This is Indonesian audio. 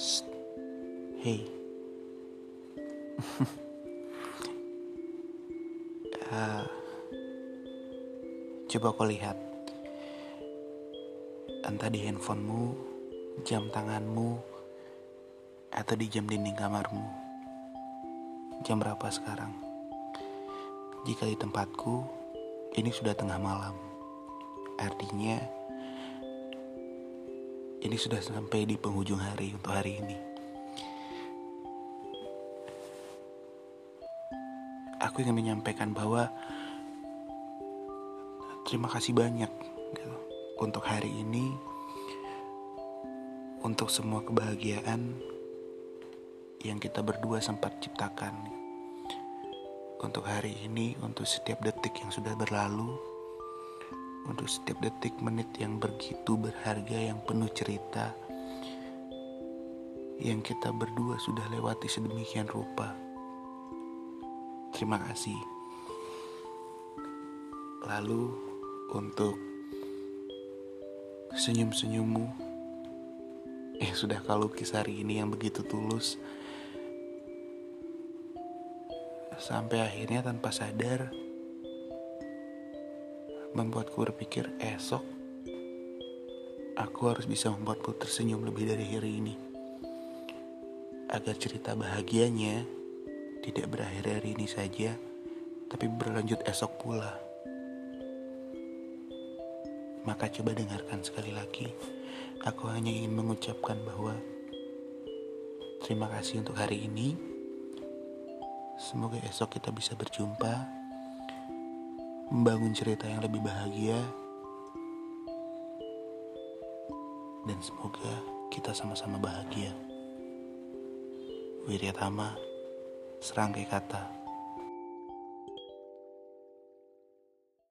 Shh. Hey. uh, coba kau lihat. Entah di handphonemu, jam tanganmu, atau di jam dinding kamarmu. Jam berapa sekarang? Jika di tempatku, ini sudah tengah malam. Artinya, ini sudah sampai di penghujung hari untuk hari ini. Aku ingin menyampaikan bahwa terima kasih banyak gitu, untuk hari ini, untuk semua kebahagiaan yang kita berdua sempat ciptakan. Untuk hari ini, untuk setiap detik yang sudah berlalu, untuk setiap detik menit yang begitu berharga yang penuh cerita yang kita berdua sudah lewati sedemikian rupa. Terima kasih. Lalu untuk senyum-senyummu yang sudah kau lukis hari ini yang begitu tulus sampai akhirnya tanpa sadar membuatku berpikir esok aku harus bisa membuatmu tersenyum lebih dari hari ini. Agar cerita bahagianya tidak berakhir hari ini saja, tapi berlanjut esok pula. Maka coba dengarkan sekali lagi. Aku hanya ingin mengucapkan bahwa terima kasih untuk hari ini. Semoga esok kita bisa berjumpa membangun cerita yang lebih bahagia, dan semoga kita sama-sama bahagia. Wiryatama, serangkai kata.